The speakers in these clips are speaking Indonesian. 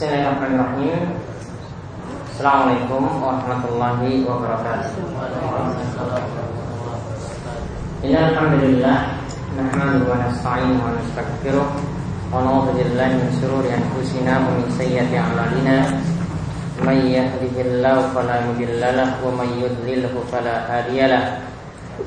Bismillahirrahmanirrahim. Assalamualaikum warahmatullahi wabarakatuh. Inna alhamdulillah Nahmadu wa nasta'inu wa nasta'kiru Wa na'udhu billahi min syururi anfusina wa min sayyati amalina. Man yahdihillahu fala mudillalah wa man yudlilhu fala hadiyalah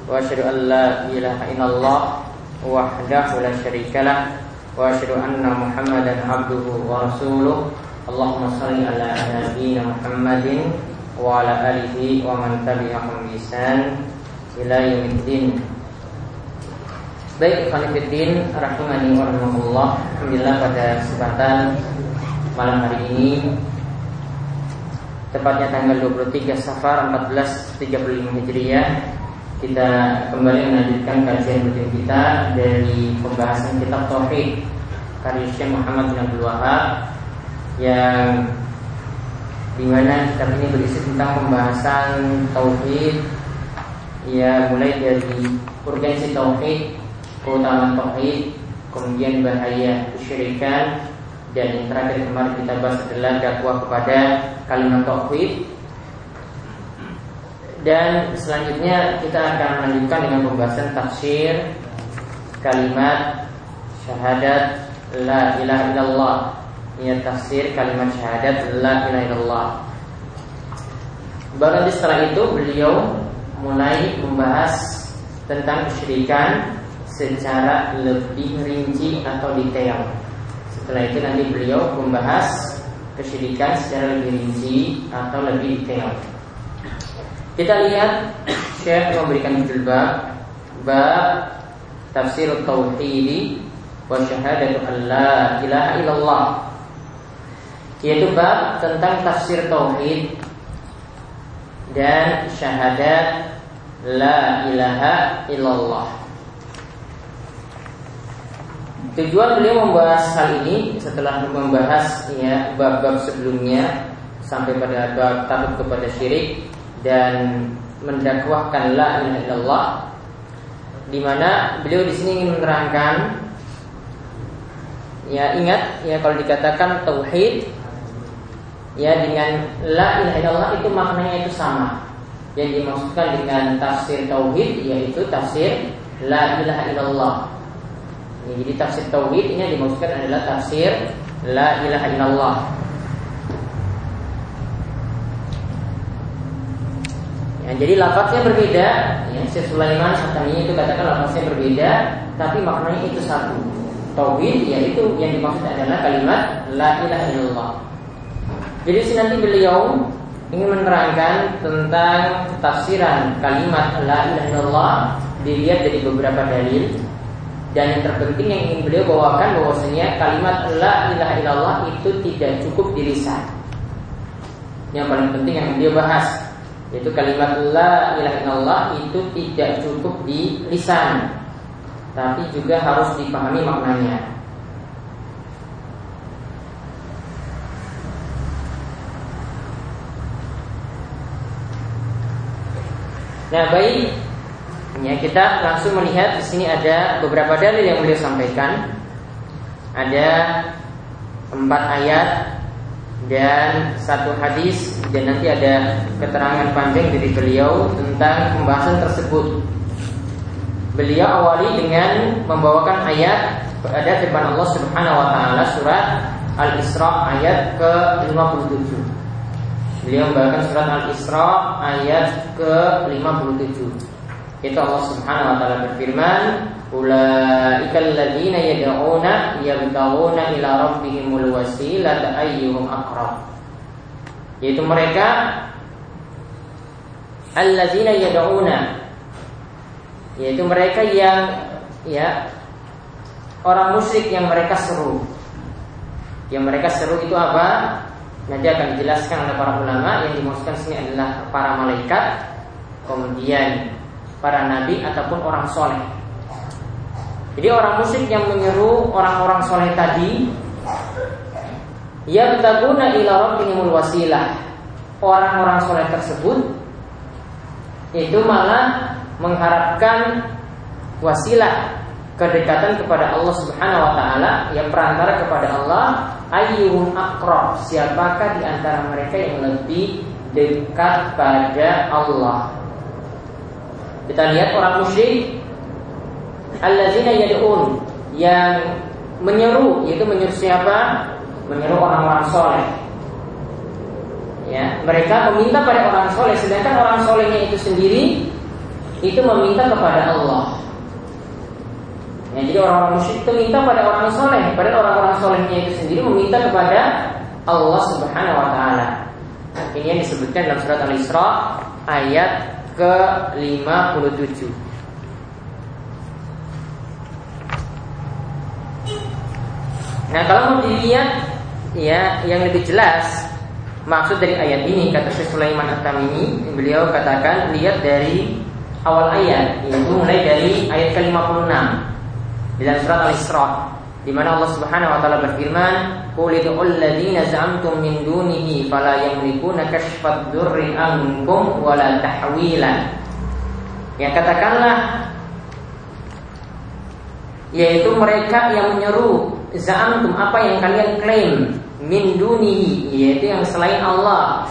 Wa asyhadu an la ilaha illallah wahdahu la syarikalah wa asyhadu anna muhammadan abduhu wa rasuluh. Allahumma salli ala nabiyyina Muhammadin wa ala alihi wa man tabi'ahum bi ihsan ila yaumiddin. Baik, Khalifuddin rahimani wa rahimakumullah. Alhamdulillah pada kesempatan malam hari ini tepatnya tanggal 23 Safar 1435 Hijriah kita kembali melanjutkan kajian rutin kita dari pembahasan kitab Tauhid karya Syekh Muhammad bin Abdul Wahab yang di mana kitab ini berisi tentang pembahasan Tauhid ya mulai dari urgensi Tauhid, keutamaan Tauhid, kemudian bahaya kesyirikan dan yang terakhir kemarin kita bahas adalah dakwah kepada kalimat Tauhid dan selanjutnya kita akan melanjutkan dengan pembahasan tafsir kalimat syahadat la ilaha illallah. Ini tafsir kalimat syahadat la ilaha illallah. Baru setelah itu beliau mulai membahas tentang kesyirikan secara lebih rinci atau detail. Setelah itu nanti beliau membahas kesyirikan secara lebih rinci atau lebih detail. Kita lihat Syekh memberikan judul bab bab tafsir tauhid wa syahadatu alla ilaha illallah yaitu bab tentang tafsir tauhid dan syahadat la ilaha illallah. Tujuan beliau membahas hal ini setelah membahas ya bab-bab sebelumnya sampai pada bab takut kepada syirik dan mendakwahkan la ilaha illallah di mana beliau di sini ingin menerangkan ya ingat ya kalau dikatakan tauhid ya dengan la ilaha illallah itu maknanya itu sama yang dimaksudkan dengan tafsir tauhid yaitu tafsir la ilaha illallah ya, jadi tafsir tauhid ini yang dimaksudkan adalah tafsir la ilaha illallah Ya, jadi lafaznya berbeda, ya, Syekh Sulaiman Sataninya itu katakan lafaznya berbeda, tapi maknanya itu satu. Tauhid yaitu yang dimaksud adalah kalimat la ilaha illallah. Jadi nanti beliau ingin menerangkan tentang tafsiran kalimat la ilaha illallah dilihat dari beberapa dalil dan yang terpenting yang ingin beliau bawakan bahwasanya kalimat la ilaha illallah itu tidak cukup di lisan. Yang paling penting yang beliau bahas yaitu kalimat la ilaha illallah itu tidak cukup di lisan tapi juga harus dipahami maknanya. Nah, baik. Ya, kita langsung melihat di sini ada beberapa dalil yang beliau sampaikan. Ada empat ayat dan satu hadis dan nanti ada keterangan panjang dari beliau tentang pembahasan tersebut. Beliau awali dengan membawakan ayat ada firman Allah Subhanahu wa taala surat Al-Isra ayat ke-57. Beliau membawakan surat Al-Isra ayat ke-57. Itu Allah Subhanahu wa taala berfirman, Ulaikal ladzina yad'una yabtaghuna ila rabbihimul wasilata ayyuhum aqrab. Yaitu mereka alladzina yad'una yaitu mereka yang ya orang musyrik yang mereka seru. Yang mereka seru itu apa? Nanti akan dijelaskan oleh para ulama yang dimaksudkan sini adalah para malaikat, kemudian para nabi ataupun orang soleh. Jadi orang musyrik yang menyeru orang-orang soleh tadi Ya betaguna ila rabbihimul wasilah Orang-orang soleh tersebut Itu malah mengharapkan wasilah Kedekatan kepada Allah subhanahu wa ta'ala Yang perantara kepada Allah ayyuhum akrob siapakah di antara mereka yang lebih dekat pada Allah? Kita lihat orang musyrik. Allazina yad'un. Yang menyeru yaitu menyeru siapa? Menyeru orang-orang soleh. Ya mereka meminta pada orang soleh sedangkan orang solehnya itu sendiri itu meminta kepada Allah Ya, jadi orang-orang musyrik itu minta pada orang soleh, pada orang-orang solehnya itu sendiri meminta kepada Allah Subhanahu Wa Taala. Ini yang disebutkan dalam surat Al-Isra ayat ke 57. Nah kalau mau dilihat ya yang lebih jelas maksud dari ayat ini kata Syekh Sulaiman At-Tamimi beliau katakan lihat dari awal ayat yaitu mulai dari ayat ke-56 dalam surat Al-Isra di mana Allah Subhanahu wa taala berfirman, "Qul id'ul ladzina za'amtum min dunihi fala yamlikuna kashfad dzurri ankum wala tahwila." Ya katakanlah yaitu mereka yang menyeru za'amtum apa yang kalian klaim min dunihi yaitu yang selain Allah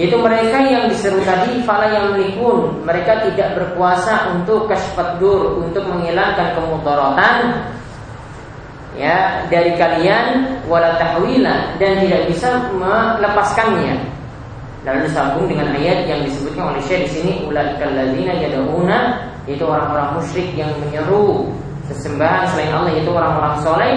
yaitu mereka yang diseru tadi fala yang melikun mereka tidak berkuasa untuk kasfadur untuk menghilangkan kemudaratan ya dari kalian wala tahwila dan tidak bisa melepaskannya. Lalu disambung dengan ayat yang disebutkan oleh Syekh di sini ulaikal ladzina yad'una itu orang-orang musyrik yang menyeru sesembahan selain Allah yaitu orang-orang soleh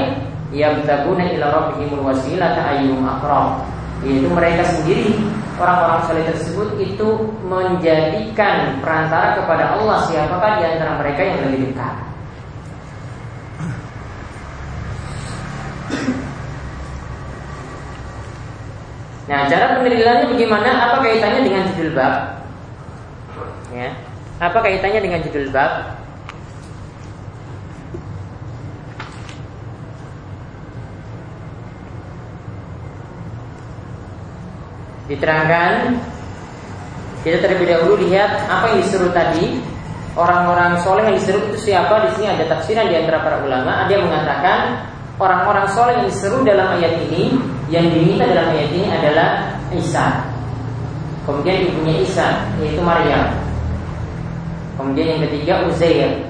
yang bertaguna ila rabbihimul wasilata ayyuhum aqrab. Yaitu mereka sendiri orang-orang soleh tersebut itu menjadikan perantara kepada Allah siapakah di antara mereka yang lebih dekat. Nah, cara penilaiannya bagaimana? Apa kaitannya dengan judul bab? Ya. Apa kaitannya dengan judul bab? Diterangkan Kita terlebih dahulu lihat Apa yang disuruh tadi. Orang-orang soleh yang disuruh itu siapa? Di sini ada tafsiran di antara para ulama. Ada yang mengatakan Orang-orang soleh yang disuruh dalam ayat ini Yang diminta dalam ayat ini adalah Isa. Kemudian ibunya Isa Yaitu Maryam. Kemudian yang ketiga Uzair.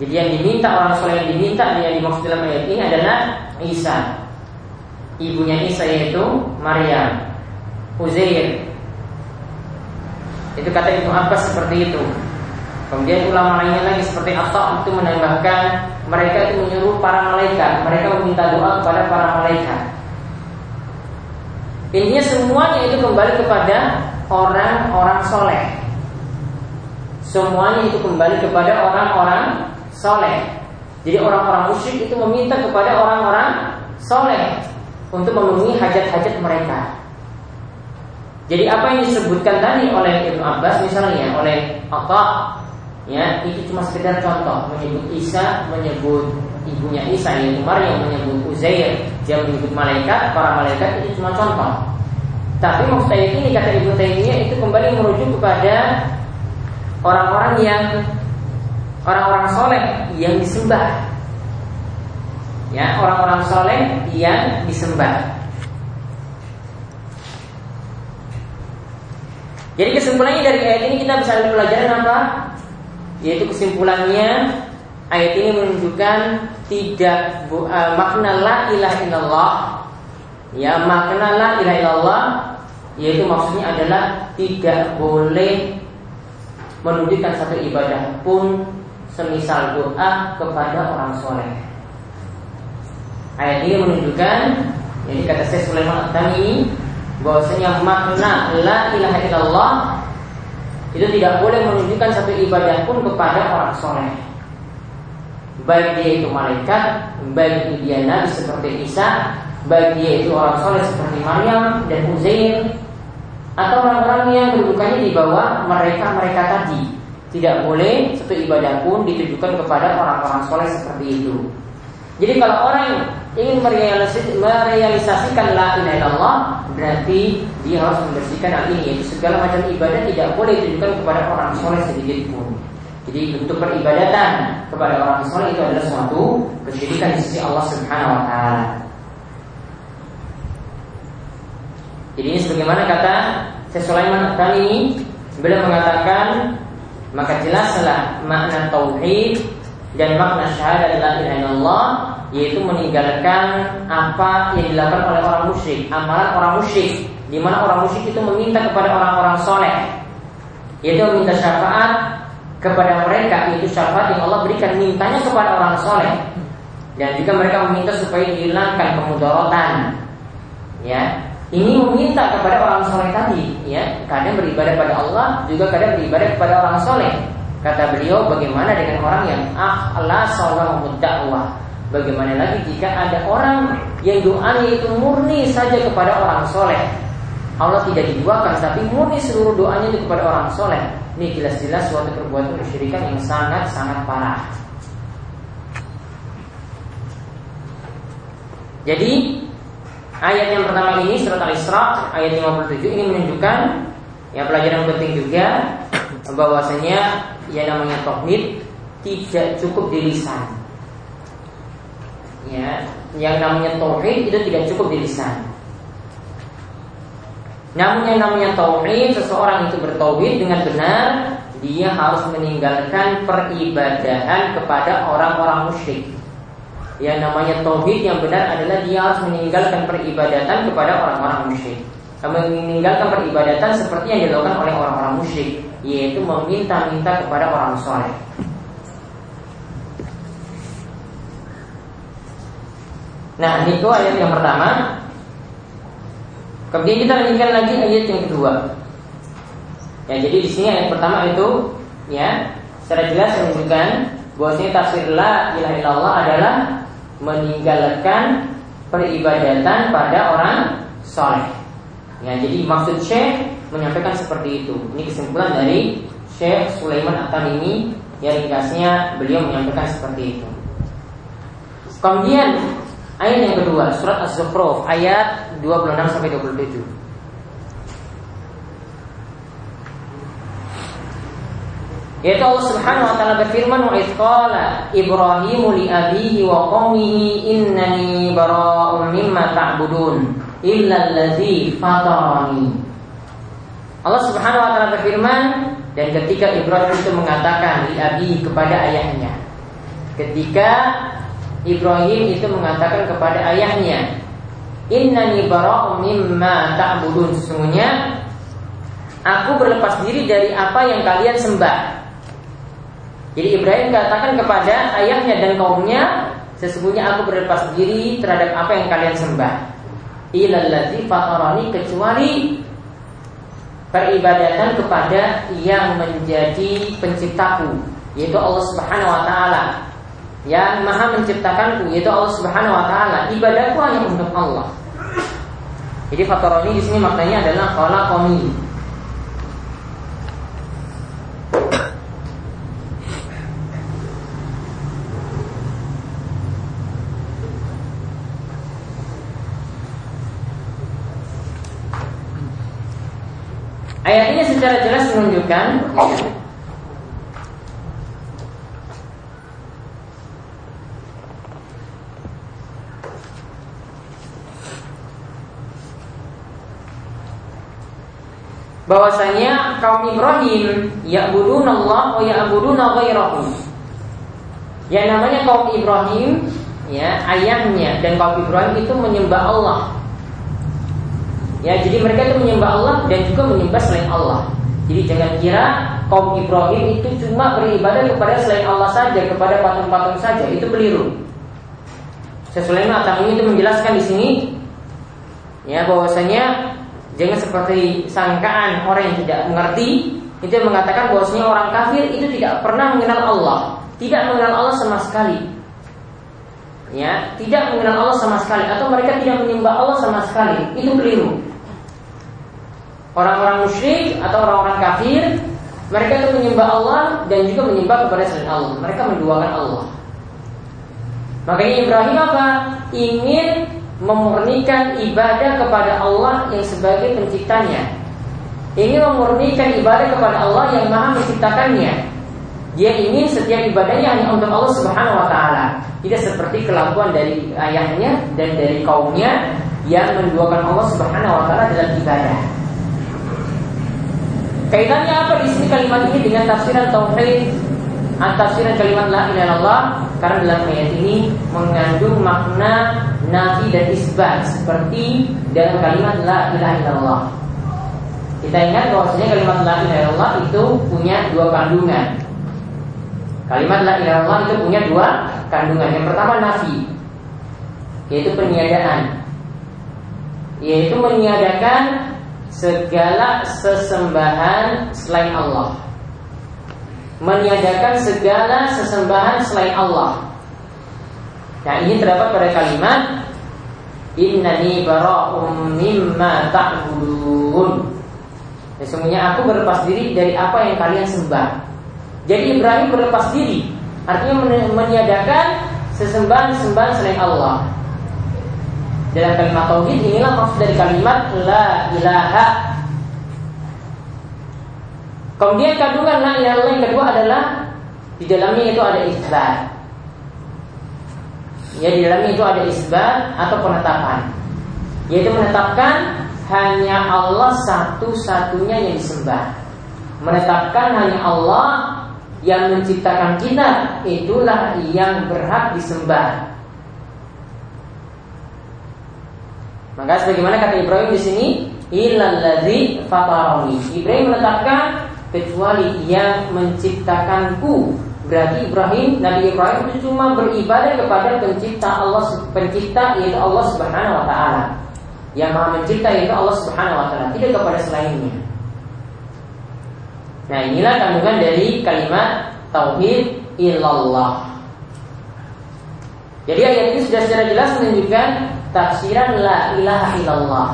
Jadi yang diminta orang soleh yang diminta Yang dimaksud dalam ayat ini adalah Isa. Ibunya Isa yaitu Maryam Uzair Itu kata Ibnu Abbas seperti itu. Kemudian ulama lainnya lagi seperti Atta itu menambahkan Mereka itu menyuruh para malaikat. Mereka meminta doa kepada para malaikat. Intinya semuanya itu kembali kepada orang-orang soleh. Semuanya itu kembali kepada orang-orang soleh. Jadi orang-orang musyrik itu meminta kepada orang-orang soleh Untuk memenuhi hajat-hajat mereka jadi apa yang disebutkan tadi oleh Ibnu Abbas misalnya oleh Atta ya itu cuma sekedar contoh. Menyebut Isa menyebut ibunya Isa yaitu Maryam menyebut Uzair dia menyebut malaikat para malaikat itu cuma contoh. Tapi maksud ayat ini kata Ibnu Taimiyah itu kembali merujuk kepada orang-orang yang orang-orang soleh yang disembah. Ya orang-orang soleh yang disembah Jadi kesimpulannya dari ayat ini kita bisa ambil pelajaran apa? Yaitu kesimpulannya ayat ini menunjukkan tidak uh, makna la ilaha illallah ya makna la ilaha illallah yaitu maksudnya adalah tidak boleh menunjukkan satu ibadah pun semisal doa kepada orang soleh. Ayat ini menunjukkan jadi kata saya Sulaiman At-Tamimi bahwasanya makna la ilaha illallah itu tidak boleh menunjukkan satu ibadah pun kepada orang soleh. Baik dia itu malaikat baik itu dia nabi seperti Isa baik dia itu orang soleh seperti Maryam dan Uzair atau orang-orang yang kedudukannya di bawah mereka mereka tadi. Tidak boleh satu ibadah pun ditujukan kepada orang-orang soleh seperti itu. Jadi kalau orang ingin merealisasikan la ilaha illallah berarti dia harus membersihkan hal ini yaitu segala macam ibadah tidak boleh ditujukan kepada orang soleh sedikit pun. Jadi bentuk peribadatan kepada orang soleh itu adalah suatu kesyirikan di sisi Allah Subhanahu wa taala. Jadi ini sebagaimana kata Syekh Sulaiman ini beliau mengatakan maka jelaslah makna tauhid dan makna syahadat la ilaha illallah yaitu meninggalkan apa yang dilakukan oleh orang musyrik, amalan orang musyrik di mana orang musyrik itu meminta kepada orang-orang soleh yaitu meminta syafaat kepada mereka itu syafaat yang Allah berikan mintanya kepada orang soleh dan juga mereka meminta supaya dihilangkan kemudaratan ya ini meminta kepada orang soleh tadi, ya kadang beribadah pada Allah, juga kadang beribadah kepada orang soleh. Kata beliau, bagaimana dengan orang yang ah Allah dakwah? Bagaimana lagi jika ada orang yang doanya itu murni saja kepada orang soleh? Allah tidak diduakan, tapi murni seluruh doanya itu kepada orang soleh. Ini jelas-jelas suatu perbuatan kesyirikan yang sangat-sangat parah. Jadi Ayat yang pertama ini surat Al-Isra ayat 57 ini menunjukkan yang pelajaran penting juga bahwasanya yang namanya tauhid tidak cukup di lisan. Ya, yang namanya tauhid itu tidak cukup di lisan. Namun yang namanya tauhid seseorang itu bertauhid dengan benar dia harus meninggalkan peribadahan kepada orang-orang musyrik. Yang namanya tauhid yang benar adalah dia harus meninggalkan peribadatan kepada orang-orang musyrik. Meninggalkan peribadatan seperti yang dilakukan oleh orang-orang musyrik, yaitu meminta-minta kepada orang soleh. Nah, itu ayat yang pertama. Kemudian kita lanjutkan lagi ayat yang kedua. Ya, jadi di sini ayat pertama itu ya secara jelas menunjukkan bahwasanya tafsir la ilaha illallah adalah meninggalkan peribadatan pada orang soleh. Ya, jadi maksud Syekh menyampaikan seperti itu. Ini kesimpulan dari Syekh Sulaiman At-Tamimi yang ringkasnya beliau menyampaikan seperti itu. Kemudian ayat yang kedua surat Az-Zukhruf ayat 26 sampai 27. Yaitu Allah Subhanahu wa taala berfirman wa qala Ibrahim li abihi wa qaumihi innani bara'un mimma ta'budun illa allazi fatarani. Allah Subhanahu wa taala berfirman dan ketika Ibrahim itu mengatakan li abi kepada ayahnya. Ketika Ibrahim itu mengatakan kepada ayahnya, "Innani bara'un mimma ta'budun." Sesungguhnya aku berlepas diri dari apa yang kalian sembah. Jadi Ibrahim katakan kepada ayahnya dan kaumnya, sesungguhnya aku berlepas diri terhadap apa yang kalian sembah. Ilallazi fatarani kecuali peribadatan kepada yang menjadi penciptaku, yaitu Allah Subhanahu wa taala. Yang maha menciptakanku yaitu Allah Subhanahu wa taala. Ibadahku hanya untuk Allah. Jadi fatarani di sini maknanya adalah khalaqani Ayat ini secara jelas menunjukkan bahwasanya kaum Ibrahim ya'budun Allah wa ya'buduna ghairahu. Yang namanya kaum Ibrahim ya ayahnya dan kaum Ibrahim itu menyembah Allah Ya, jadi mereka itu menyembah Allah dan juga menyembah selain Allah. Jadi jangan kira kaum Ibrahim itu cuma beribadah kepada selain Allah saja, kepada patung-patung saja. Itu keliru. Sesulaiman ini itu menjelaskan di sini ya bahwasanya jangan seperti sangkaan orang yang tidak mengerti itu yang mengatakan bahwasanya orang kafir itu tidak pernah mengenal Allah, tidak mengenal Allah sama sekali. Ya, tidak mengenal Allah sama sekali atau mereka tidak menyembah Allah sama sekali. Itu keliru. Orang-orang musyrik atau orang-orang kafir mereka itu menyembah Allah dan juga menyembah kepada selain Allah. Mereka menduakan Allah. Makanya Ibrahim apa? Ingin memurnikan ibadah kepada Allah yang sebagai penciptanya. Ingin memurnikan ibadah kepada Allah yang maha menciptakannya. Dia ingin setiap ibadahnya hanya untuk Allah Subhanahu wa taala. Tidak seperti kelakuan dari ayahnya dan dari kaumnya yang menduakan Allah Subhanahu wa taala dalam ibadah. Kaitannya apa di sini kalimat ini dengan tafsiran tauhid tafsiran kalimat la ilaha illallah karena dalam ayat ini mengandung makna nafi dan isbat seperti dalam kalimat la ilaha illallah. Kita ingat bahwasanya kalimat la ilaha illallah itu punya dua kandungan. Kalimat la ilaha illallah itu punya dua kandungan. Yang pertama nafi, yaitu peniadaan. Yaitu meniadakan segala sesembahan selain Allah meniadakan segala sesembahan selain Allah. Nah ini terdapat pada kalimat Innani bara'um mimma ta'budun. Sesungguhnya aku berlepas diri dari apa yang kalian sembah. Jadi Ibrahim berlepas diri Artinya meniadakan sesembahan-sembahan selain Allah. Dalam kalimat Tauhid inilah maksud dari kalimat La ilaha Kemudian kandungan la ilaha yang kedua adalah di dalamnya itu ada isbat. Ya di dalamnya itu ada isbat atau penetapan. Yaitu menetapkan hanya Allah satu-satunya yang disembah. Menetapkan hanya Allah yang menciptakan kita itulah yang berhak disembah. Maka sebagaimana kata Ibrahim di sini, ilalladzi fatarani. Ibrahim menetapkan kecuali yang menciptakanku. Berarti Ibrahim, Nabi Ibrahim itu cuma beribadah kepada pencipta Allah, pencipta yaitu Allah Subhanahu wa taala. Yang Maha mencipta yaitu Allah Subhanahu wa taala, tidak kepada selainnya. Nah, inilah kandungan dari kalimat tauhid illallah. Jadi ayat ini sudah secara jelas menunjukkan tafsiran la ilaha illallah.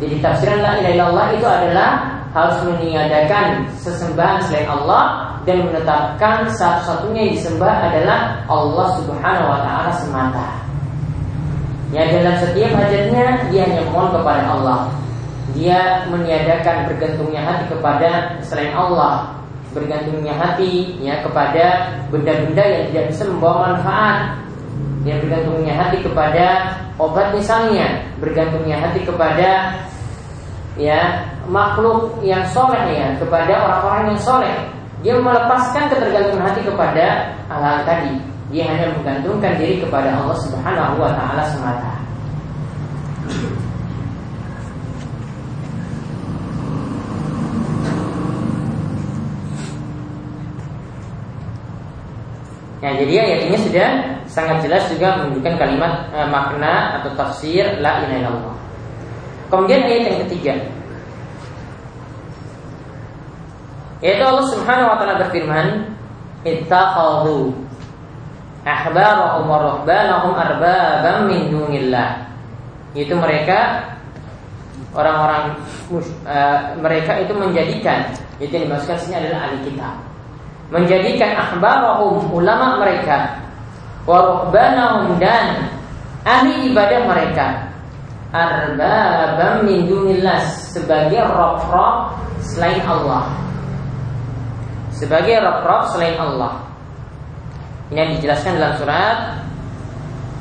Jadi tafsiran la ilaha illallah itu adalah harus meniadakan sesembahan selain Allah dan menetapkan satu-satunya yang disembah adalah Allah Subhanahu wa taala semata. Ya dalam setiap hajatnya dia hanya mohon kepada Allah. Dia meniadakan bergantungnya hati kepada selain Allah, bergantungnya hati ya kepada benda-benda yang tidak bisa membawa manfaat. Yang bergantungnya hati kepada obat misalnya, bergantungnya hati kepada ya makhluk yang soleh ya kepada orang-orang yang soleh. Dia melepaskan ketergantungan hati kepada hal-hal tadi. Dia hanya menggantungkan diri kepada Allah Subhanahu wa taala semata. Ya, jadi ayat ini sudah sangat jelas juga menunjukkan kalimat eh, makna atau tafsir la ilaha illallah. Kemudian ayat yang ketiga Yaitu Allah Subhanahu wa taala berfirman, "Ittakhadhu ahbarahum wa rahbanahum arbabam min dunillah." Itu mereka orang-orang uh, mereka itu menjadikan itu yang dimaksudkan sini adalah ahli kitab. Menjadikan ahbarahum ulama mereka wa rahbanahum dan ahli ibadah mereka arbabam min dunillah sebagai roh-roh selain Allah. Sebagai roh-roh selain Allah. Ini yang dijelaskan dalam surat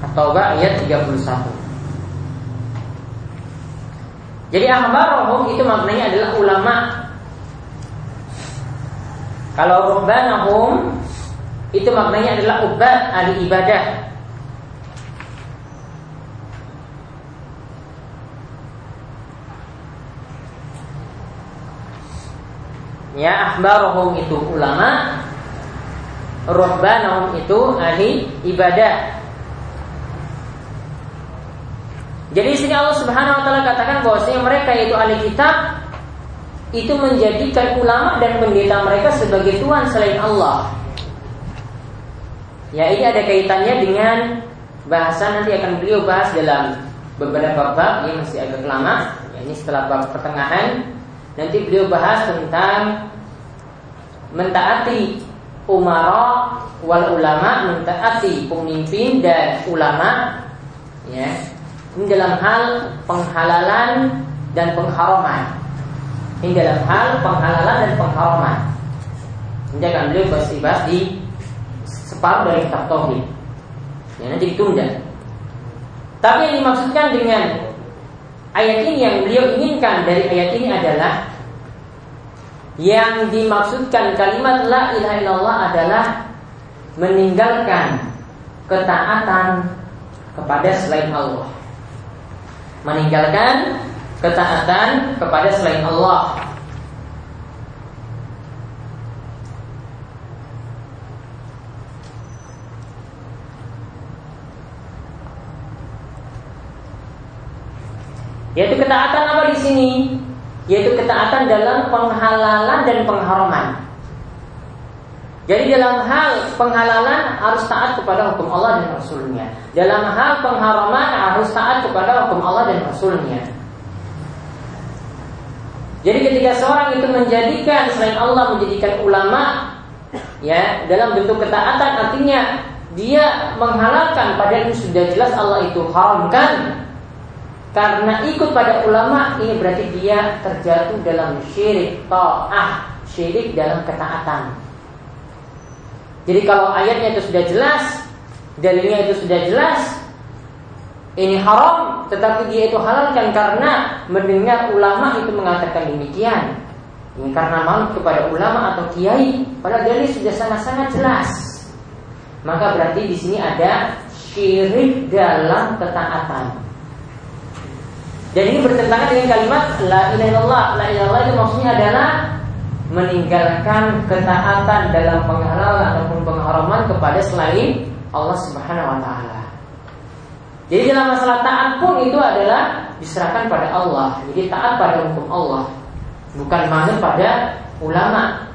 At-Taubah ayat 31. Jadi ahbarohum itu maknanya adalah ulama. Kalau rubbanahum itu maknanya adalah ubad ahli ibadah Ya ahbarohum itu ulama Rohbanahum itu ahli ibadah Jadi sini Allah Subhanahu wa taala katakan bahwasanya mereka itu ahli kitab itu menjadikan ulama dan pendeta mereka sebagai tuhan selain Allah. Ya ini ada kaitannya dengan bahasan nanti akan beliau bahas dalam beberapa bab ini masih agak lama. Ya, ini setelah bab pertengahan Nanti beliau bahas tentang mentaati umara wal ulama, mentaati pemimpin dan ulama ya. Ini dalam hal penghalalan dan pengharaman. Ini dalam hal penghalalan dan pengharaman. Ini akan beliau bahas di separuh dari kitab tauhid. Ya, nanti ditunda. Tapi yang dimaksudkan dengan ayat ini yang beliau inginkan dari ayat ini adalah yang dimaksudkan kalimat la ilaha illallah adalah meninggalkan ketaatan kepada selain Allah. Meninggalkan ketaatan kepada selain Allah. Yaitu ketaatan apa di sini? Yaitu ketaatan dalam penghalalan dan pengharaman. Jadi dalam hal penghalalan harus taat kepada hukum Allah dan Rasulnya. Dalam hal pengharaman harus taat kepada hukum Allah dan Rasulnya. Jadi ketika seorang itu menjadikan selain Allah menjadikan ulama, ya dalam bentuk ketaatan artinya dia menghalalkan padahal sudah jelas Allah itu haramkan karena ikut pada ulama ini berarti dia terjatuh dalam syirik ta'ah, syirik dalam ketaatan. Jadi kalau ayatnya itu sudah jelas, dalilnya itu sudah jelas, ini haram, tetapi dia itu halalkan karena mendengar ulama itu mengatakan demikian. Ini karena malu kepada ulama atau kiai, pada dalil sudah sangat-sangat jelas. Maka berarti di sini ada syirik dalam ketaatan. Dan ini bertentangan dengan kalimat la ilaha illallah. La ilaha illallah itu maksudnya adalah meninggalkan ketaatan dalam penghalalan ataupun pengharaman kepada selain Allah Subhanahu wa taala. Jadi dalam masalah taat pun itu adalah diserahkan pada Allah. Jadi taat pada hukum Allah, bukan manut pada ulama.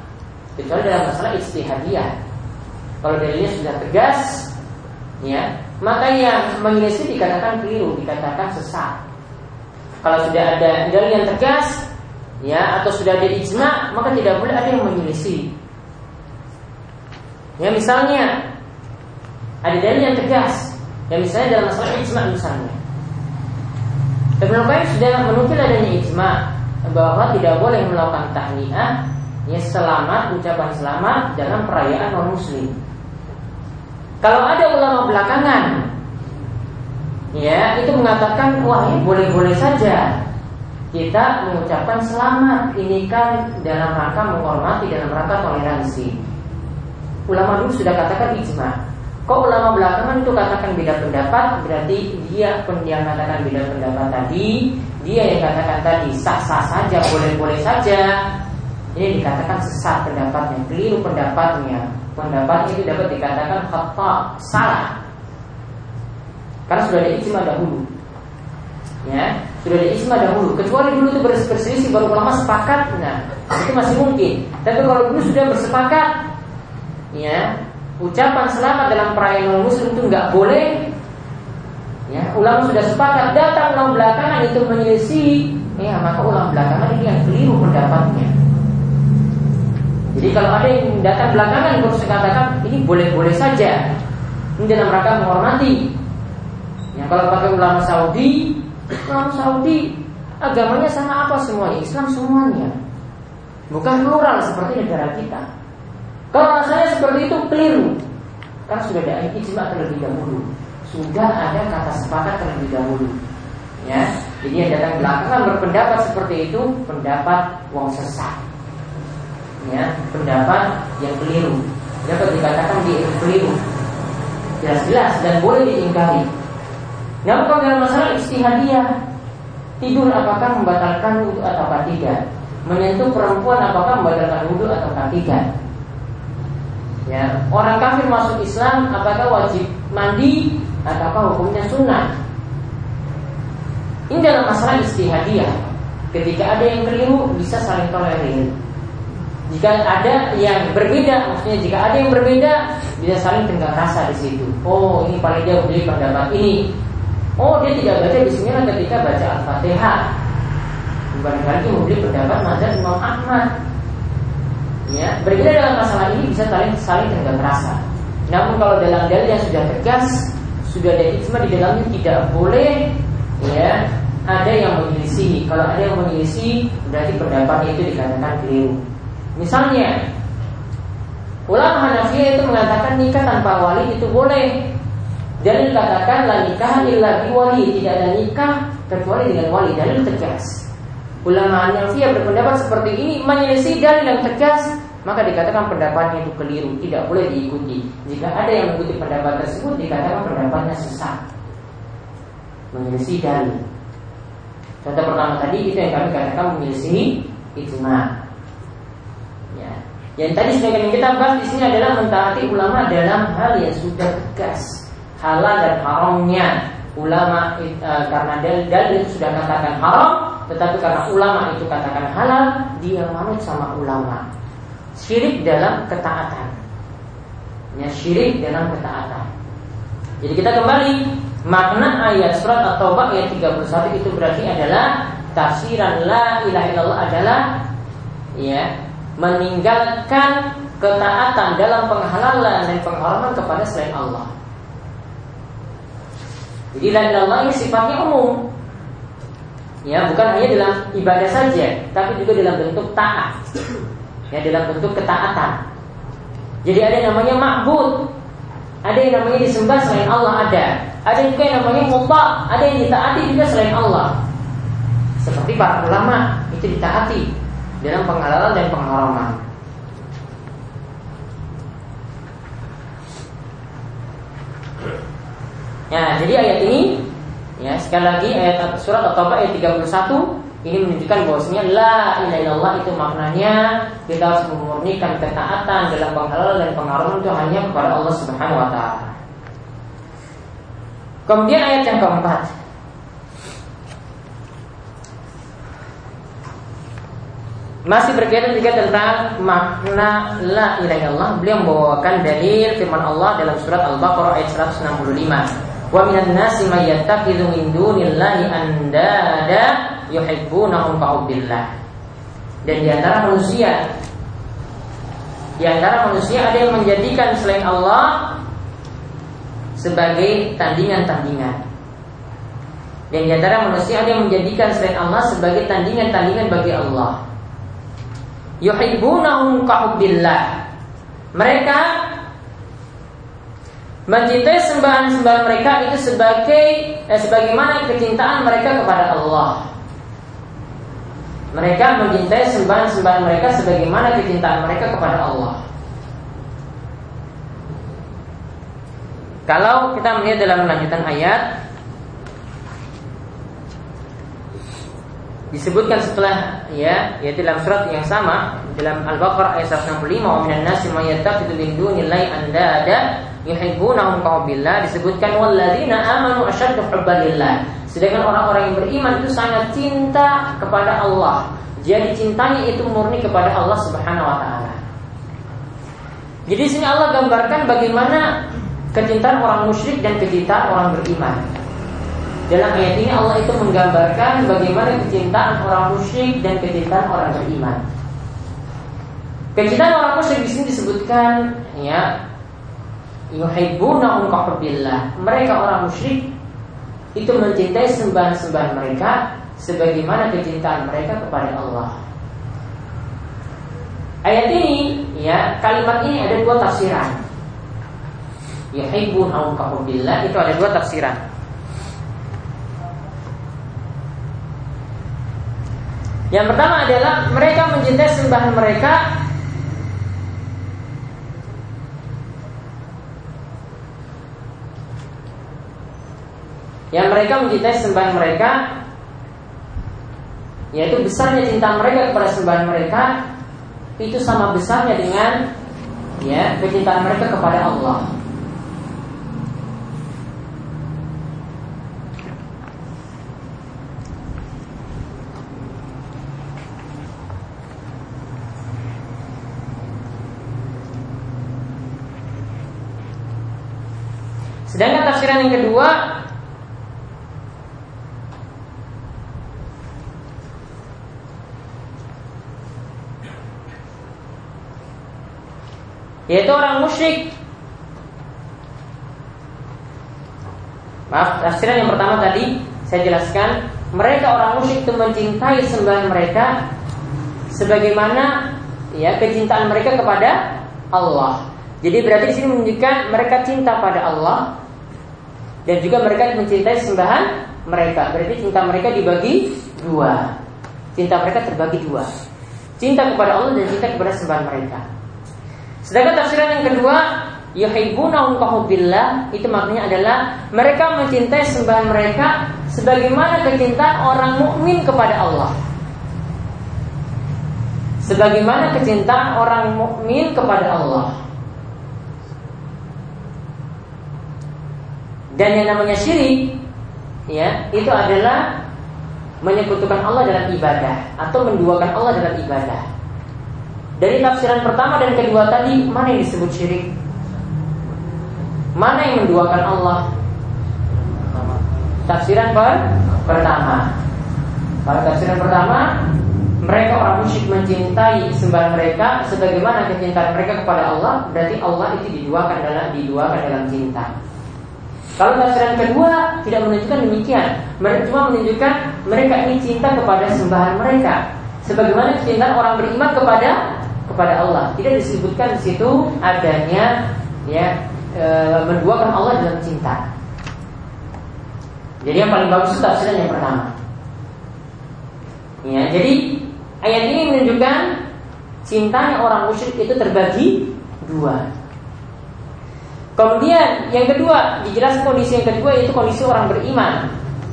Kecuali dalam masalah istihadiyah. Kalau dalilnya sudah tegas, ya, maka yang menyelisih dikatakan keliru, dikatakan sesat. Kalau sudah ada dalil yang tegas, ya atau sudah ada ijma, maka tidak boleh ada yang menyelisih. Ya misalnya ada dalil yang tegas, ya misalnya dalam masalah ijma misalnya. Ibnu Qayyim sudah menukil adanya ijma bahwa tidak boleh melakukan tahniah ya selamat ucapan selamat dalam perayaan non muslim. Kalau ada ulama belakangan ya itu mengatakan wah ini boleh-boleh saja. Kita mengucapkan selamat ini kan dalam rangka menghormati dalam rangka toleransi. Ulama dulu sudah katakan ijma. Kok ulama belakangan itu katakan beda pendapat? Berarti dia yang katakan beda pendapat tadi. Dia yang katakan tadi sah-sah saja boleh-boleh saja. Ini dikatakan sesat pendapatnya keliru pendapatnya. Pendapat itu dapat dikatakan khata salah karena sudah ada ijma dahulu. Ya, sudah ada ijma dahulu. Kecuali dulu itu berselisih baru ulama sepakat, nah itu masih mungkin. Tapi kalau dulu sudah bersepakat, ya ucapan selamat dalam perayaan muslim itu nggak boleh. Ya, ulama sudah sepakat datang ulama belakangan itu menyelisih, ya maka ulama belakangan ini yang keliru pendapatnya. Jadi kalau ada yang datang belakangan harus katakan ini boleh-boleh saja. Ini dalam rangka menghormati yang kalau pakai ulama Saudi, ulama Saudi agamanya sama apa semuanya? Islam semuanya. Bukan plural seperti negara kita. Kalau rasanya seperti itu keliru. Karena sudah ada ijma terlebih dahulu. Sudah ada kata sepakat terlebih dahulu. Ya, jadi yang datang belakangan berpendapat seperti itu pendapat wong sesat. Ya, pendapat yang keliru. Dapat dikatakan dia keliru. Jelas-jelas dan boleh diingkari. Namun dalam masalah istihadiyah Tidur apakah membatalkan wudhu atau tidak Menyentuh perempuan apakah membatalkan wudhu atau tidak Ya, orang kafir masuk Islam apakah wajib mandi ataukah hukumnya sunnah? Ini dalam masalah istihadiyah. Ketika ada yang keliru bisa saling tolerir. Jika ada yang berbeda, maksudnya jika ada yang berbeda bisa saling tenggang rasa di situ. Oh, ini paling dia beli pendapat ini. Oh dia tidak baca bismillah ketika baca Al-Fatihah Dibanding lagi membeli pendapat mazhab Imam Ahmad Ya, berbeda dalam masalah ini bisa saling saling tenggang rasa. Namun kalau dalam dalil yang sudah tegas, sudah ada ijma di dalamnya tidak boleh ya ada yang menyelisih. Kalau ada yang menyelisih, berarti pendapat itu dikatakan keliru. Misalnya, ulama Hanafi itu mengatakan nikah tanpa wali itu boleh, Dalil katakan la nikah illa wali, tidak ada nikah kecuali dengan wali dalil tegas. Ulama Hanafiyah berpendapat seperti ini menyelisih dalil yang tegas maka dikatakan pendapatnya itu keliru, tidak boleh diikuti. Jika ada yang mengikuti pendapat tersebut, dikatakan pendapatnya sesat, menyelisih dalil. Contoh pertama tadi itu yang kami katakan menyelisih ijma. Ya. Yang tadi sebagian kita bahas di sini adalah mentaati ulama dalam hal yang sudah tegas, halal dan haramnya. Ulama e, karena dalil, itu sudah katakan haram, tetapi karena ulama itu katakan halal, dia manut sama ulama syirik dalam ketaatan. Ya, syirik dalam ketaatan. Jadi kita kembali makna ayat surat At-Taubah ayat 31 itu berarti adalah tafsiran la ilaha illallah adalah ya meninggalkan ketaatan dalam penghalalan dan pengharaman kepada selain Allah. Jadi la ilallah ini sifatnya umum. Ya, bukan hanya dalam ibadah saja, tapi juga dalam bentuk taat ya dalam bentuk ketaatan. Jadi ada yang namanya makbud, ada yang namanya disembah selain Allah ada, ada juga yang namanya muta, ada yang ditaati juga selain Allah. Seperti para ulama itu ditaati dalam penghalalan dan pengharaman. Ya, jadi ayat ini ya sekali lagi ayat surat At-Taubah ayat 31 ini menunjukkan bahwasanya la ilaha illallah itu maknanya kita harus memurnikan ketaatan dalam penghalal dan pengharuman itu hanya kepada Allah Subhanahu wa taala. Kemudian ayat yang keempat. Masih berkaitan juga tentang makna la ilaha illallah. Beliau membawakan dalil firman Allah dalam surat Al-Baqarah ayat 165 Wa minan nasi may yattakhidhu min dunillahi andada. Dan di antara manusia di antara manusia ada yang menjadikan selain Allah sebagai tandingan-tandingan. Dan di antara manusia ada yang menjadikan selain Allah sebagai tandingan-tandingan bagi Allah. Yuhibbunahum ka'ubillah. Mereka mencintai sembahan-sembahan mereka itu sebagai eh, sebagaimana kecintaan mereka kepada Allah. Mereka mencintai sembahan-sembahan mereka sebagaimana kecintaan mereka kepada Allah. Kalau kita melihat dalam lanjutan ayat disebutkan setelah ya yaitu dalam surat yang sama dalam Al-Baqarah ayat 165 wa minan nasi may yattakhidhu min dunillahi andada yuhibbunahum ka disebutkan walladzina amanu asyaddu hubbalillah Sedangkan orang-orang yang beriman itu sangat cinta kepada Allah. Jadi cintanya itu murni kepada Allah Subhanahu wa taala. Jadi sini Allah gambarkan bagaimana kecintaan orang musyrik dan kecintaan orang beriman. Dalam ayat ini Allah itu menggambarkan bagaimana kecintaan orang musyrik dan kecintaan orang beriman. Kecintaan orang musyrik di sini disebutkan ya yuhibbuna Mereka orang musyrik itu mencintai sembahan-sembahan mereka sebagaimana kecintaan mereka kepada Allah. Ayat ini, ya, kalimat ini ada dua tafsiran. Yuhibbun billah itu ada dua tafsiran. Yang pertama adalah mereka mencintai sembahan mereka yang mereka mencintai sembahan mereka yaitu besarnya cinta mereka kepada sembahan mereka itu sama besarnya dengan ya kecintaan mereka kepada Allah. Sedangkan tafsiran yang kedua yaitu orang musyrik. Maaf, tafsiran yang pertama tadi saya jelaskan, mereka orang musyrik itu mencintai sembahan mereka sebagaimana ya kecintaan mereka kepada Allah. Jadi berarti di sini menunjukkan mereka cinta pada Allah dan juga mereka mencintai sembahan mereka. Berarti cinta mereka dibagi dua. Cinta mereka terbagi dua. Cinta kepada Allah dan cinta kepada sembahan mereka. Sedangkan tafsiran yang kedua, yuhibbunahum kahubbillah itu maknanya adalah mereka mencintai sembahan mereka sebagaimana kecintaan orang mukmin kepada Allah. Sebagaimana kecintaan orang mukmin kepada Allah. Dan yang namanya syirik ya, itu adalah menyekutukan Allah dalam ibadah atau menduakan Allah dalam ibadah. Dari tafsiran pertama dan kedua tadi, mana yang disebut syirik? Mana yang menduakan Allah? Tafsiran per pertama. Pada tafsiran pertama, mereka orang musyrik mencintai sembahan mereka sebagaimana kecintaan mereka kepada Allah, berarti Allah itu diduakan dalam diduakan dalam cinta. Kalau tafsiran kedua tidak menunjukkan demikian, mereka cuma menunjukkan mereka ini cinta kepada sembahan mereka, sebagaimana kecintaan orang beriman kepada kepada Allah. Tidak disebutkan di situ adanya ya e, menduakan Allah dalam cinta. Jadi yang paling bagus itu tafsiran yang pertama. Ya, jadi ayat ini menunjukkan cintanya orang musyrik itu terbagi dua. Kemudian yang kedua dijelaskan kondisi yang kedua yaitu kondisi orang beriman.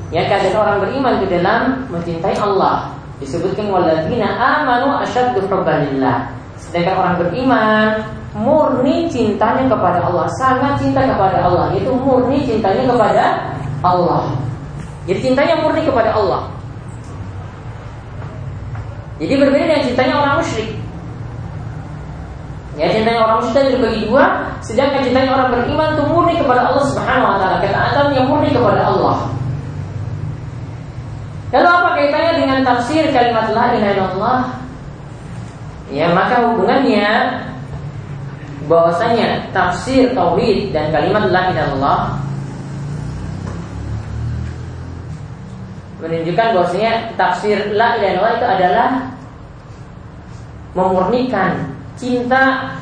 Ya keadaan orang beriman itu dalam mencintai Allah. Disebutkan waladina amanu asyaddu hubbalillah. Sedangkan orang beriman murni cintanya kepada Allah, sangat cinta kepada Allah, itu murni cintanya kepada Allah. Jadi cintanya murni kepada Allah. Jadi berbeda dengan cintanya orang musyrik. Ya cintanya orang musyrik terbagi dua, sedangkan cintanya orang beriman itu murni kepada Allah Subhanahu wa taala. Ketaatan yang murni kepada Allah. Lalu apa kaitannya dengan tafsir kalimat la ilaha illallah? Ya, maka hubungannya bahwasanya tafsir tauhid dan kalimat la ilaha illallah menunjukkan bahwasanya tafsir la ilaha illallah itu adalah memurnikan cinta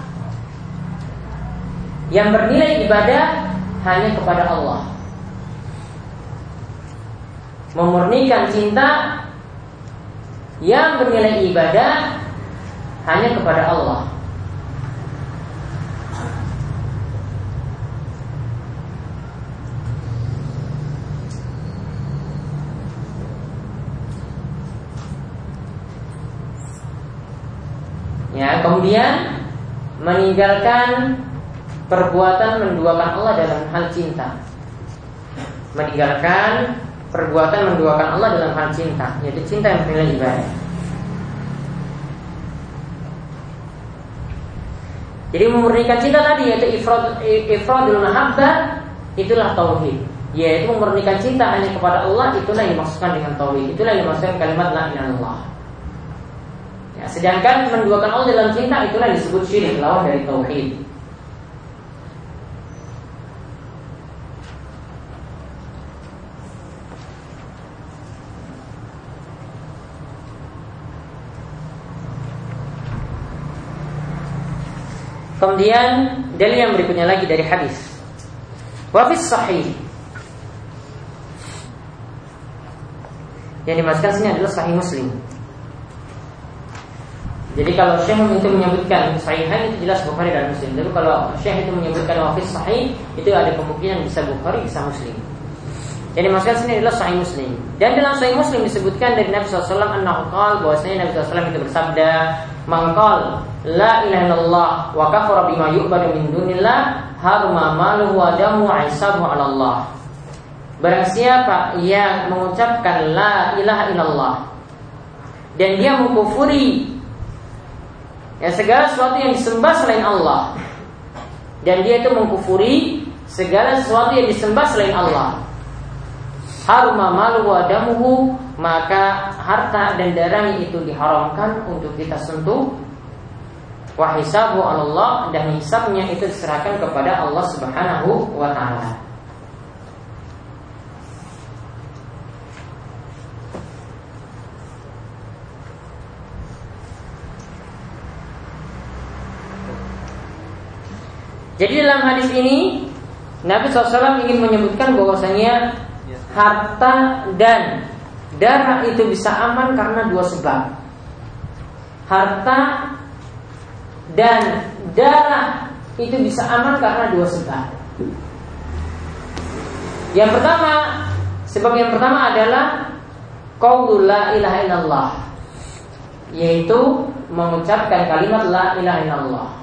yang bernilai ibadah hanya kepada Allah. Memurnikan cinta yang bernilai ibadah hanya kepada Allah. Ya, kemudian meninggalkan perbuatan menduakan Allah dalam hal cinta. Meninggalkan perbuatan menduakan Allah dalam hal cinta, yaitu cinta yang bernilai ibadah. Jadi memurnikan cinta tadi yaitu ifrad ifradul itulah tauhid. Yaitu memurnikan cinta hanya kepada Allah itulah yang dimaksudkan dengan tauhid. Itulah yang dimaksudkan kalimat la ilaha illallah. Ya, sedangkan menduakan Allah dalam cinta itulah disebut syirik lawan dari tauhid. Kemudian dalil yang berikutnya lagi dari hadis. Wafis sahih. Yang dimaksudkan sini adalah sahih Muslim. Jadi kalau Syekh itu menyebutkan sahihan itu jelas Bukhari dan Muslim. Tapi kalau Syekh itu menyebutkan wafis sahih itu ada kemungkinan bisa Bukhari bisa Muslim. Jadi maksudnya sini adalah sahih Muslim. Dan dalam sahih Muslim disebutkan dari Nabi SAW annahu qala bahwasanya Nabi SAW itu bersabda, "Mangkal la ilaha illallah wa kafara bima yu'badu min dunillah harma maluhu wa damu 'ala Allah." Barang siapa yang mengucapkan la ilaha illallah dan dia mengkufuri Ya segala sesuatu yang disembah selain Allah dan dia itu mengkufuri segala sesuatu yang disembah selain Allah. Haruma malu wa damuhu maka harta dan darahnya itu diharamkan untuk kita sentuh. Wa hisabu Allah dan hisabnya itu diserahkan kepada Allah Subhanahu wa taala. Jadi dalam hadis ini Nabi SAW ingin menyebutkan bahwasanya harta dan darah itu bisa aman karena dua sebab. Harta dan darah itu bisa aman karena dua sebab. Yang pertama, sebab yang pertama adalah qaulul la ilaha illallah yaitu mengucapkan kalimat la ilaha illallah.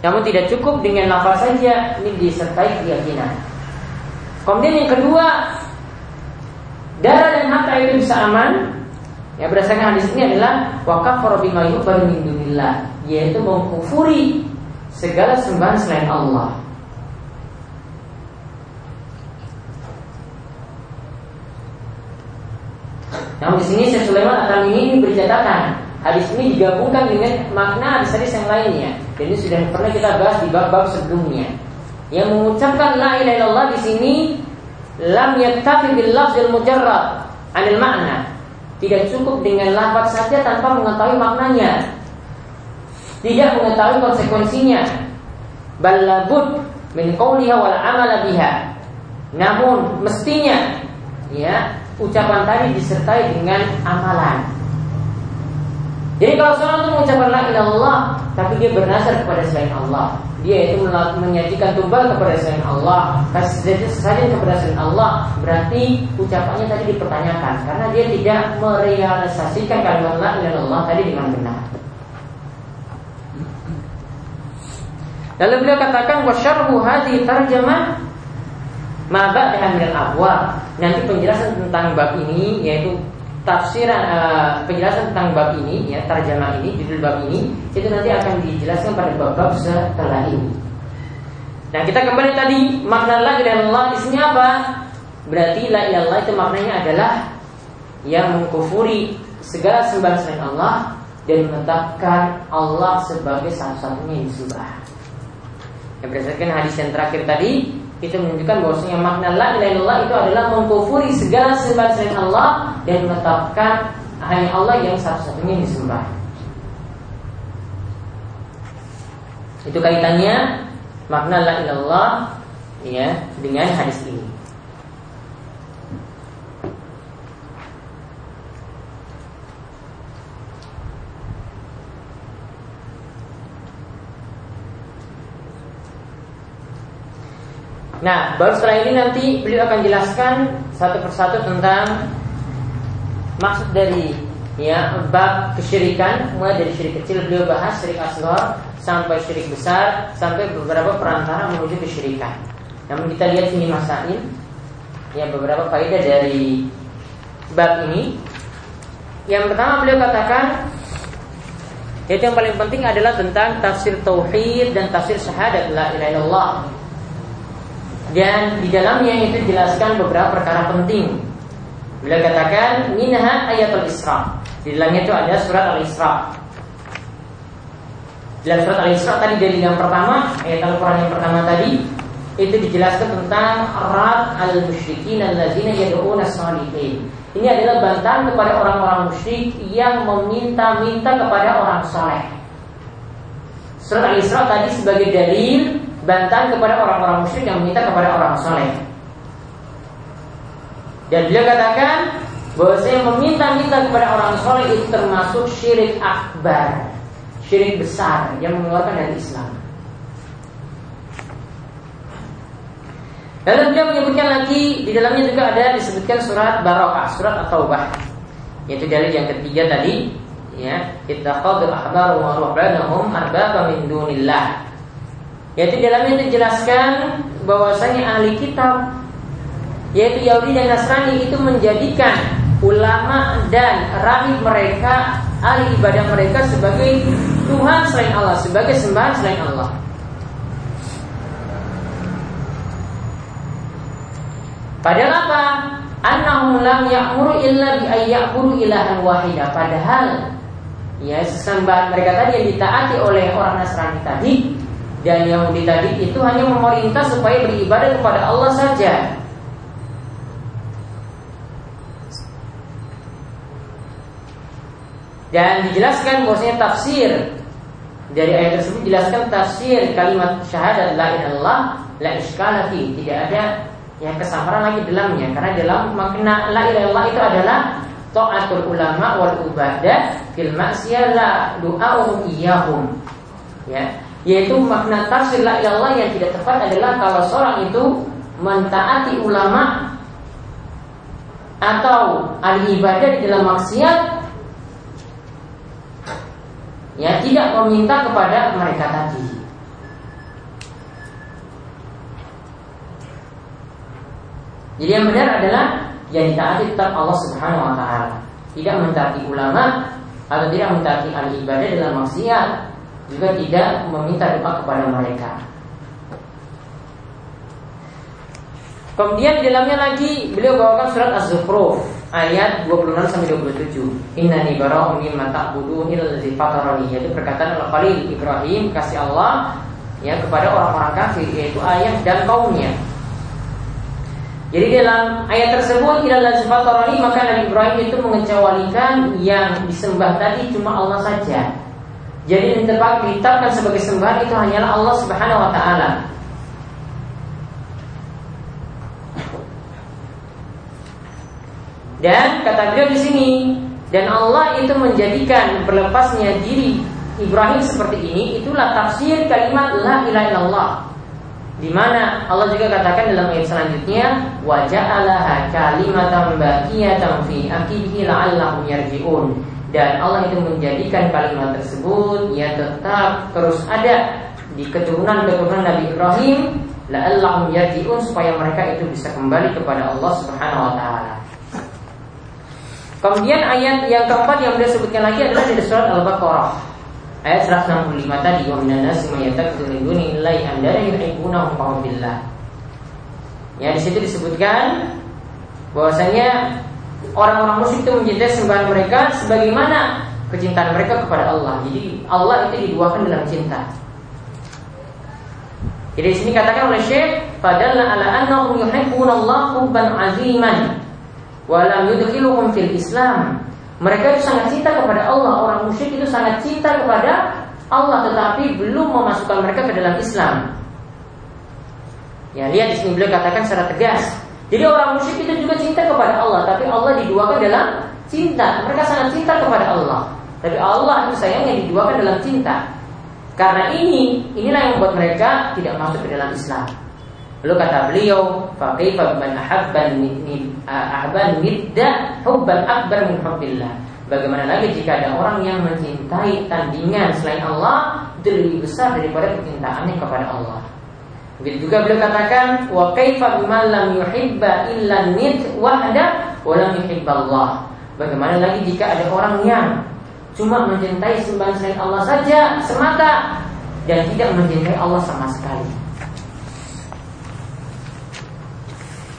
Namun tidak cukup dengan lafaz saja, ini disertai keyakinan. Kemudian yang kedua, darah dan harta itu bisa aman. Ya berdasarkan hadis ini adalah wakaf bima dunillah, yaitu mengkufuri segala sembahan selain Allah. Namun di sini Syekh Sulaiman akan ini bercatakan hadis ini digabungkan dengan makna hadis-hadis yang lainnya. Dan ini sudah pernah kita bahas di bab-bab sebelumnya. Yang mengucapkan la ilaha illallah di sini lam yaktafi bil lafzil mujarrad anil makna. Tidak cukup dengan lafaz saja tanpa mengetahui maknanya. Tidak mengetahui konsekuensinya. Balabud min qawliha wal amala biha. Namun mestinya ya ucapan tadi disertai dengan amalan. Jadi kalau seorang itu mengucapkan la ilallah tapi dia bernasar kepada selain Allah, dia itu menyajikan tumbal kepada selain Allah, kasih saja kepada selain Allah, berarti ucapannya tadi dipertanyakan. Karena dia tidak merealisasikan kalimat la ilallah tadi dengan benar. Lalu beliau katakan wasyarhu hadhi tarjamah Mabak dengan minal Nanti penjelasan tentang bab ini Yaitu tafsiran uh, penjelasan tentang bab ini ya terjemah ini judul bab ini itu nanti akan dijelaskan pada bab-bab setelah ini. Nah kita kembali tadi makna la ilaha illallah di sini apa? Berarti la ilaha itu maknanya adalah yang mengkufuri segala sembahan selain Allah dan menetapkan Allah sebagai satu-satunya yang disembah. Yang berdasarkan hadis yang terakhir tadi itu menunjukkan bahwasanya makna la ilaha illallah itu adalah mengkufuri segala sembah selain Allah dan menetapkan hanya Allah yang satu-satunya disembah. Itu kaitannya makna la ilallah ya dengan hadis. Nah, baru setelah ini nanti beliau akan jelaskan satu persatu tentang maksud dari ya bab kesyirikan mulai dari syirik kecil beliau bahas syirik asghar sampai syirik besar sampai beberapa perantara menuju kesyirikan. Namun kita lihat sini masain ya beberapa faedah dari bab ini. Yang pertama beliau katakan yaitu yang paling penting adalah tentang tafsir tauhid dan tafsir syahadat la ilaha illallah dan di dalamnya itu jelaskan beberapa perkara penting. Bila katakan minha ayatul Isra. Di dalamnya itu ada surat Al-Isra. Dalam surat Al-Isra tadi dari yang pertama, ayat Al-Quran yang pertama tadi itu dijelaskan tentang rad al-musyrikin alladzina yad'una salihin. Ini adalah bantahan kepada orang-orang musyrik yang meminta-minta kepada orang saleh. Surat Al-Isra tadi sebagai dalil bantahan kepada orang-orang musyrik yang meminta kepada orang soleh. Dan beliau katakan bahwa saya meminta-minta kepada orang soleh itu termasuk syirik akbar, syirik besar yang mengeluarkan dari Islam. Lalu beliau menyebutkan lagi di dalamnya juga ada disebutkan surat Barokah, surat At-Taubah. Yaitu dari yang ketiga tadi, ya, ittaqadul ahbar wa ruhbanahum arbaba min dunillah. Yaitu dalamnya dijelaskan bahwasanya ahli kitab yaitu Yahudi dan Nasrani itu menjadikan ulama dan rahib mereka ahli ibadah mereka sebagai Tuhan selain Allah, sebagai sembahan selain Allah. Padahal apa? Annahum lam ya'muru illa bi ayya'budu ilahan wahida. Padahal ya sesembahan mereka tadi yang ditaati oleh orang Nasrani tadi dan Yahudi tadi itu hanya memerintah supaya beribadah kepada Allah saja. Dan dijelaskan bahwasanya tafsir dari ayat tersebut jelaskan tafsir kalimat syahadat la ilallah la iskalati. Tidak ada yang kesamaran lagi dalamnya. Karena dalam makna la ilallah itu adalah taatul ulama wal ubadah fil maksiyah la du'a'uhum iyahum ya yaitu makna tafsir la ilallah yang tidak tepat adalah kalau seorang itu mentaati ulama atau ahli ibadah di dalam maksiat ya tidak meminta kepada mereka tadi. Jadi yang benar adalah yang ditaati tetap Allah Subhanahu wa taala. Tidak mentaati ulama atau tidak mentaati ahli ibadah dalam maksiat, juga tidak meminta doa kepada mereka. Kemudian di dalamnya lagi beliau bawakan surat Az-Zukhruf ayat 26 sampai 27. Innani bara'u mimma ta'budun allazi fatarani. Yaitu perkataan Al-Khalil Ibrahim kasih Allah ya kepada orang-orang kafir yaitu ayah dan kaumnya. Jadi dalam ayat tersebut ilallazi fatarani maka Nabi Ibrahim itu mengecewakan yang disembah tadi cuma Allah saja. Jadi ditetapkan sebagai sembahan itu hanyalah Allah Subhanahu wa taala. Dan kata beliau di sini, dan Allah itu menjadikan berlepasnya diri Ibrahim seperti ini itulah tafsir kalimat la ilaha illallah. Di mana Allah juga katakan dalam ayat selanjutnya wa ja'alaha kalimatan baqiyatan fi aqibihi la'allahum yarji'un. Dan Allah itu menjadikan kalimat tersebut yang tetap terus ada di keturunan-keturunan Nabi Ibrahim la'allahum yarji'un supaya mereka itu bisa kembali kepada Allah Subhanahu wa taala. Kemudian ayat yang keempat yang beliau sebutkan lagi adalah dari surat Al-Baqarah ayat 165 tadi wa minan nasi may yattakhidhu min dunillahi andara yuhibbunahum billah. Ya di situ disebutkan bahwasanya orang-orang musyrik itu mencintai sembahan mereka sebagaimana kecintaan mereka kepada Allah. Jadi Allah itu diduakan dalam cinta. Jadi di sini katakan oleh Syekh, padalla ala annahum yuhibbunallaha hubban aziman walam yudkhiluhum fil Islam. Mereka itu sangat cinta kepada Allah. Orang musyrik itu sangat cinta kepada Allah tetapi belum memasukkan mereka ke dalam Islam. Ya, lihat di sini beliau katakan secara tegas. Jadi orang musyrik itu juga cinta kepada Allah, tapi Allah diduakan dalam cinta. Mereka sangat cinta kepada Allah. Tapi Allah itu sayangnya diduakan dalam cinta. Karena ini, inilah yang membuat mereka tidak masuk ke dalam Islam. Lalu kata beliau, "Faqaifa man ahabban ahban nidda hubban akbar min hubbillah." Bagaimana lagi jika ada orang yang mencintai tandingan selain Allah itu lebih besar daripada kecintaannya kepada Allah. Begitu juga beliau katakan, "Wa kaifa biman lam yuhibba illa nid wahda wa lam yuhibballah." Bagaimana lagi jika ada orang yang cuma mencintai sembahan selain Allah saja semata dan tidak mencintai Allah sama sekali.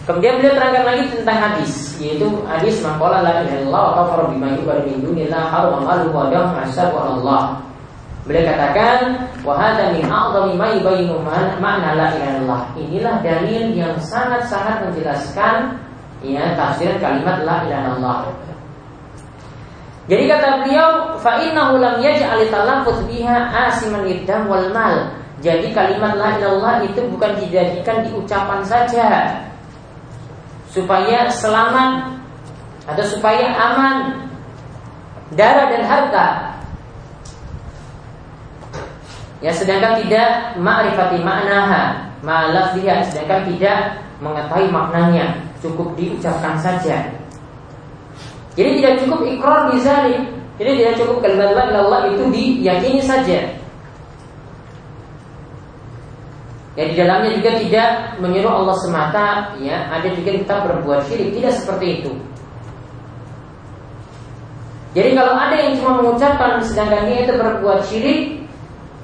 Kemudian beliau terangkan lagi tentang hadis, yaitu hadis maqala la ilaha illallah wa kafara bima yu'badu min dunillah haram malu wa dam hasab Allah. Beliau katakan wa hadza min a'dhami ma yubayyinu ma'na la ilaha. Inilah dalil yang sangat-sangat menjelaskan ya tafsiran kalimat la ilaha. Jadi kata beliau fa innahu lam yaj'al talaffuz biha asiman lidam wal mal. Jadi kalimat la ilaha illallah itu bukan dijadikan di ucapan saja, supaya selamat atau supaya aman darah dan harta. Ya sedangkan tidak ma'rifati maknaha, ma'alaf dia sedangkan tidak mengetahui maknanya, cukup diucapkan saja. Jadi tidak cukup ikrar bizalik. Jadi tidak cukup kalimat la Allah itu diyakini saja. Ya di dalamnya juga tidak menyuruh Allah semata, ya ada juga kita berbuat syirik, tidak seperti itu. Jadi kalau ada yang cuma mengucapkan sedangkan dia itu berbuat syirik,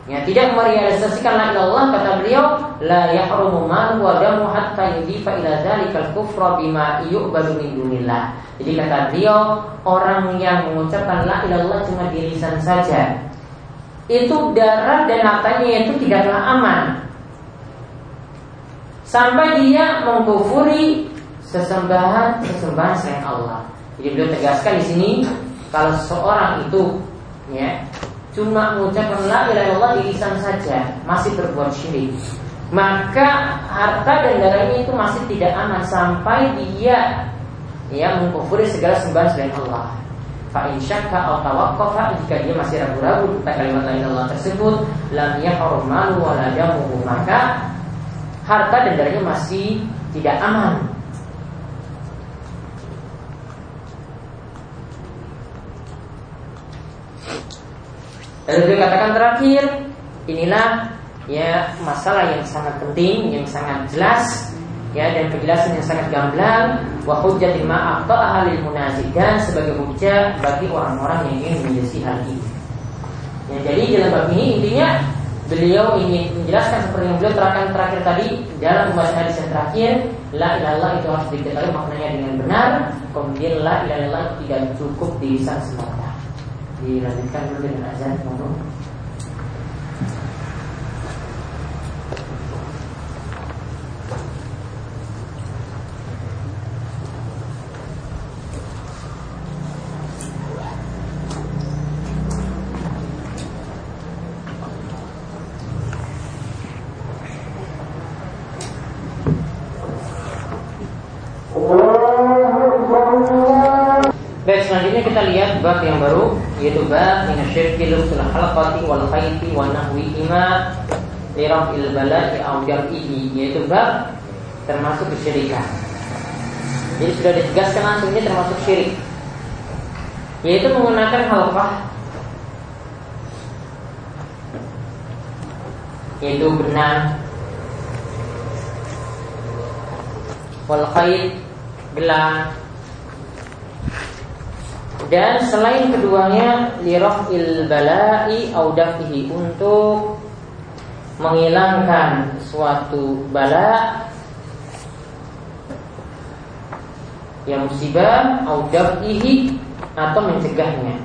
ya tidak merealisasikan la Allah kata beliau, la yahrumu malu wa damu hatta yudhifa ila dzalikal kufra bima yu'badu min dunillah. Jadi kata beliau, orang yang mengucapkan la ilallah cuma di lisan saja, itu darah dan hartanya itu tidaklah aman sampai dia mengkufuri sesembahan sesembahan selain Allah. Jadi beliau tegaskan di sini kalau seseorang itu ya cuma mengucapkan la ilaha illallah di lisan saja masih berbuat syirik maka harta dan darahnya itu masih tidak aman sampai dia ya mengkufuri segala sembahan selain Allah. Fa in syakka aw tawaqqafa jika dia masih ragu-ragu tentang kalimat la ilaha tersebut lam yahrum malu wa la maka harta dan darahnya masih tidak aman. Lalu dia katakan terakhir, inilah ya masalah yang sangat penting, yang sangat jelas ya dan penjelasan yang sangat gamblang. Wa hujjatil ma'af ahlil munazi dan sebagai hujjah bagi orang-orang yang ingin menyelisih hal ini. Ya, jadi dalam bab ini intinya beliau ingin menjelaskan seperti yang beliau terangkan terakhir tadi dalam pembahasan hadis yang terakhir la ilallah itu harus diketahui maknanya dengan benar kemudian la ilallah tidak cukup di lisan semata dilanjutkan dulu dengan azan mohon Baik selanjutnya kita lihat bab yang baru yaitu bab min syirki lubsul halqati wal khayti wa nahwi ima li raf'il bala'i aw jar'ihi yaitu bab termasuk kesyirikan. Jadi sudah ditegaskan langsung ini termasuk syirik. Yaitu menggunakan halqah yaitu benang wal khayt gelang dan selain keduanya il bala'i audafihi untuk menghilangkan suatu bala yang musibah audafihi atau mencegahnya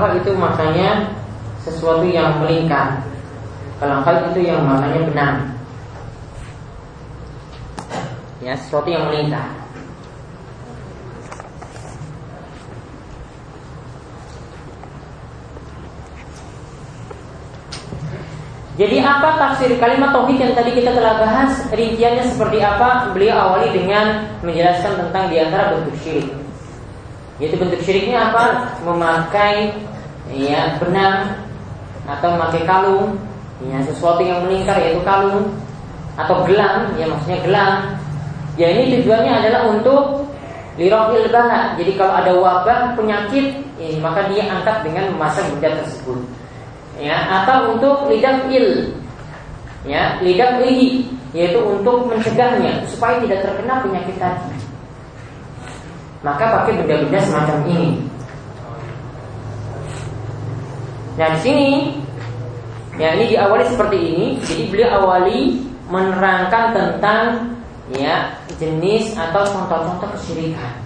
Halaqah itu maknanya sesuatu yang melingkar. Kalau itu yang maknanya benang. Ya, sesuatu yang melingkar. Jadi apa tafsir kalimat tauhid yang tadi kita telah bahas rinciannya seperti apa? Beliau awali dengan menjelaskan tentang di antara bentuk syirik. Yaitu bentuk syiriknya apa? Memakai ya benang atau memakai kalung, ya sesuatu yang melingkar yaitu kalung atau gelang, ya maksudnya gelang. Ya ini tujuannya adalah untuk lirofil bala. Jadi kalau ada wabah penyakit, ya, maka dia angkat dengan memasang benda tersebut. Ya, atau untuk lidah il, ya lidah lihi, yaitu untuk mencegahnya supaya tidak terkena penyakit tadi maka pakai benda-benda semacam ini. Nah di sini, ya ini diawali seperti ini. Jadi beliau awali menerangkan tentang ya jenis atau contoh-contoh kesyirikan.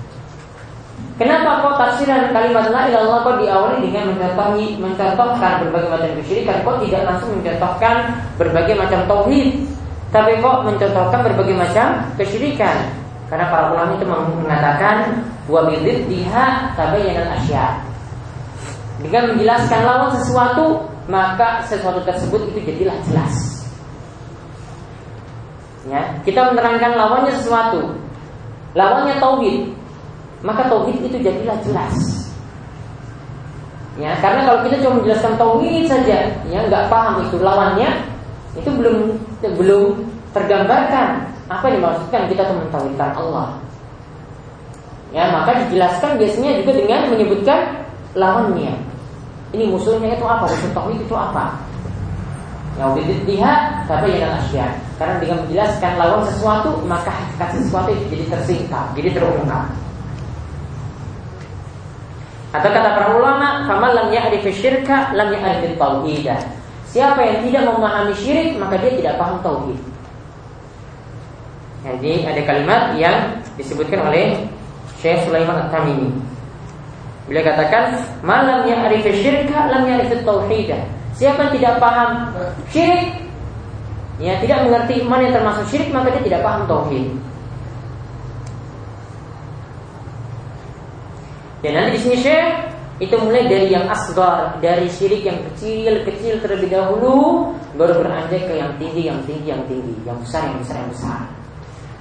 Kenapa kok tafsiran kalimat la ilallah kok diawali dengan mencontohi, mencontohkan berbagai macam kesyirikan? Kok tidak langsung mencontohkan berbagai macam tauhid, tapi kok mencontohkan berbagai macam kesyirikan? Karena para ulama itu mengatakan wa bidziddiha tabayyanal asya. Dengan menjelaskan lawan sesuatu, maka sesuatu tersebut itu jadilah jelas. Ya, kita menerangkan lawannya sesuatu. Lawannya tauhid. Maka tauhid itu jadilah jelas. Ya, karena kalau kita cuma menjelaskan tauhid saja, ya nggak paham itu lawannya, itu belum belum tergambarkan apa yang dimaksudkan kita tuh mentauhidkan Allah? Ya, maka dijelaskan biasanya juga dengan menyebutkan lawannya. Ini musuhnya itu apa? Musuh tauhid itu apa? Ya dia tapi yang asya. Karena dengan menjelaskan lawan sesuatu, maka hakikat sesuatu itu jadi tersingkap, jadi terungkap. Atau kata para ulama, "Faman lam ya'rif syirka lam ya'rif tauhid." Siapa yang tidak memahami syirik, maka dia tidak paham tauhid. Jadi ada kalimat yang disebutkan oleh Syekh Sulaiman At-Tamimi. Beliau katakan, "Malam yang arif syirka lam arif tauhidah." Siapa yang tidak paham syirik, ya tidak mengerti iman yang termasuk syirik, maka dia tidak paham tauhid. Dan nanti di sini Syekh itu mulai dari yang asgar, dari syirik yang kecil-kecil terlebih dahulu, baru beranjak ke yang tinggi, yang tinggi, yang tinggi, yang besar, yang besar, yang besar.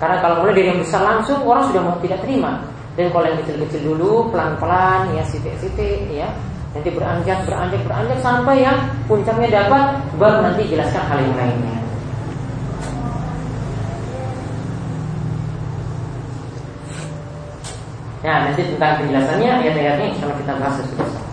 Karena kalau mulai dari yang besar langsung orang sudah mau tidak terima. Dan kalau yang kecil-kecil dulu, pelan-pelan, ya sitik-sitik, ya nanti beranjak, beranjak, beranjak sampai yang puncaknya dapat, baru nanti jelaskan hal yang lainnya. Nah, nanti tentang penjelasannya ayat-ayatnya Allah kita bahas sesudah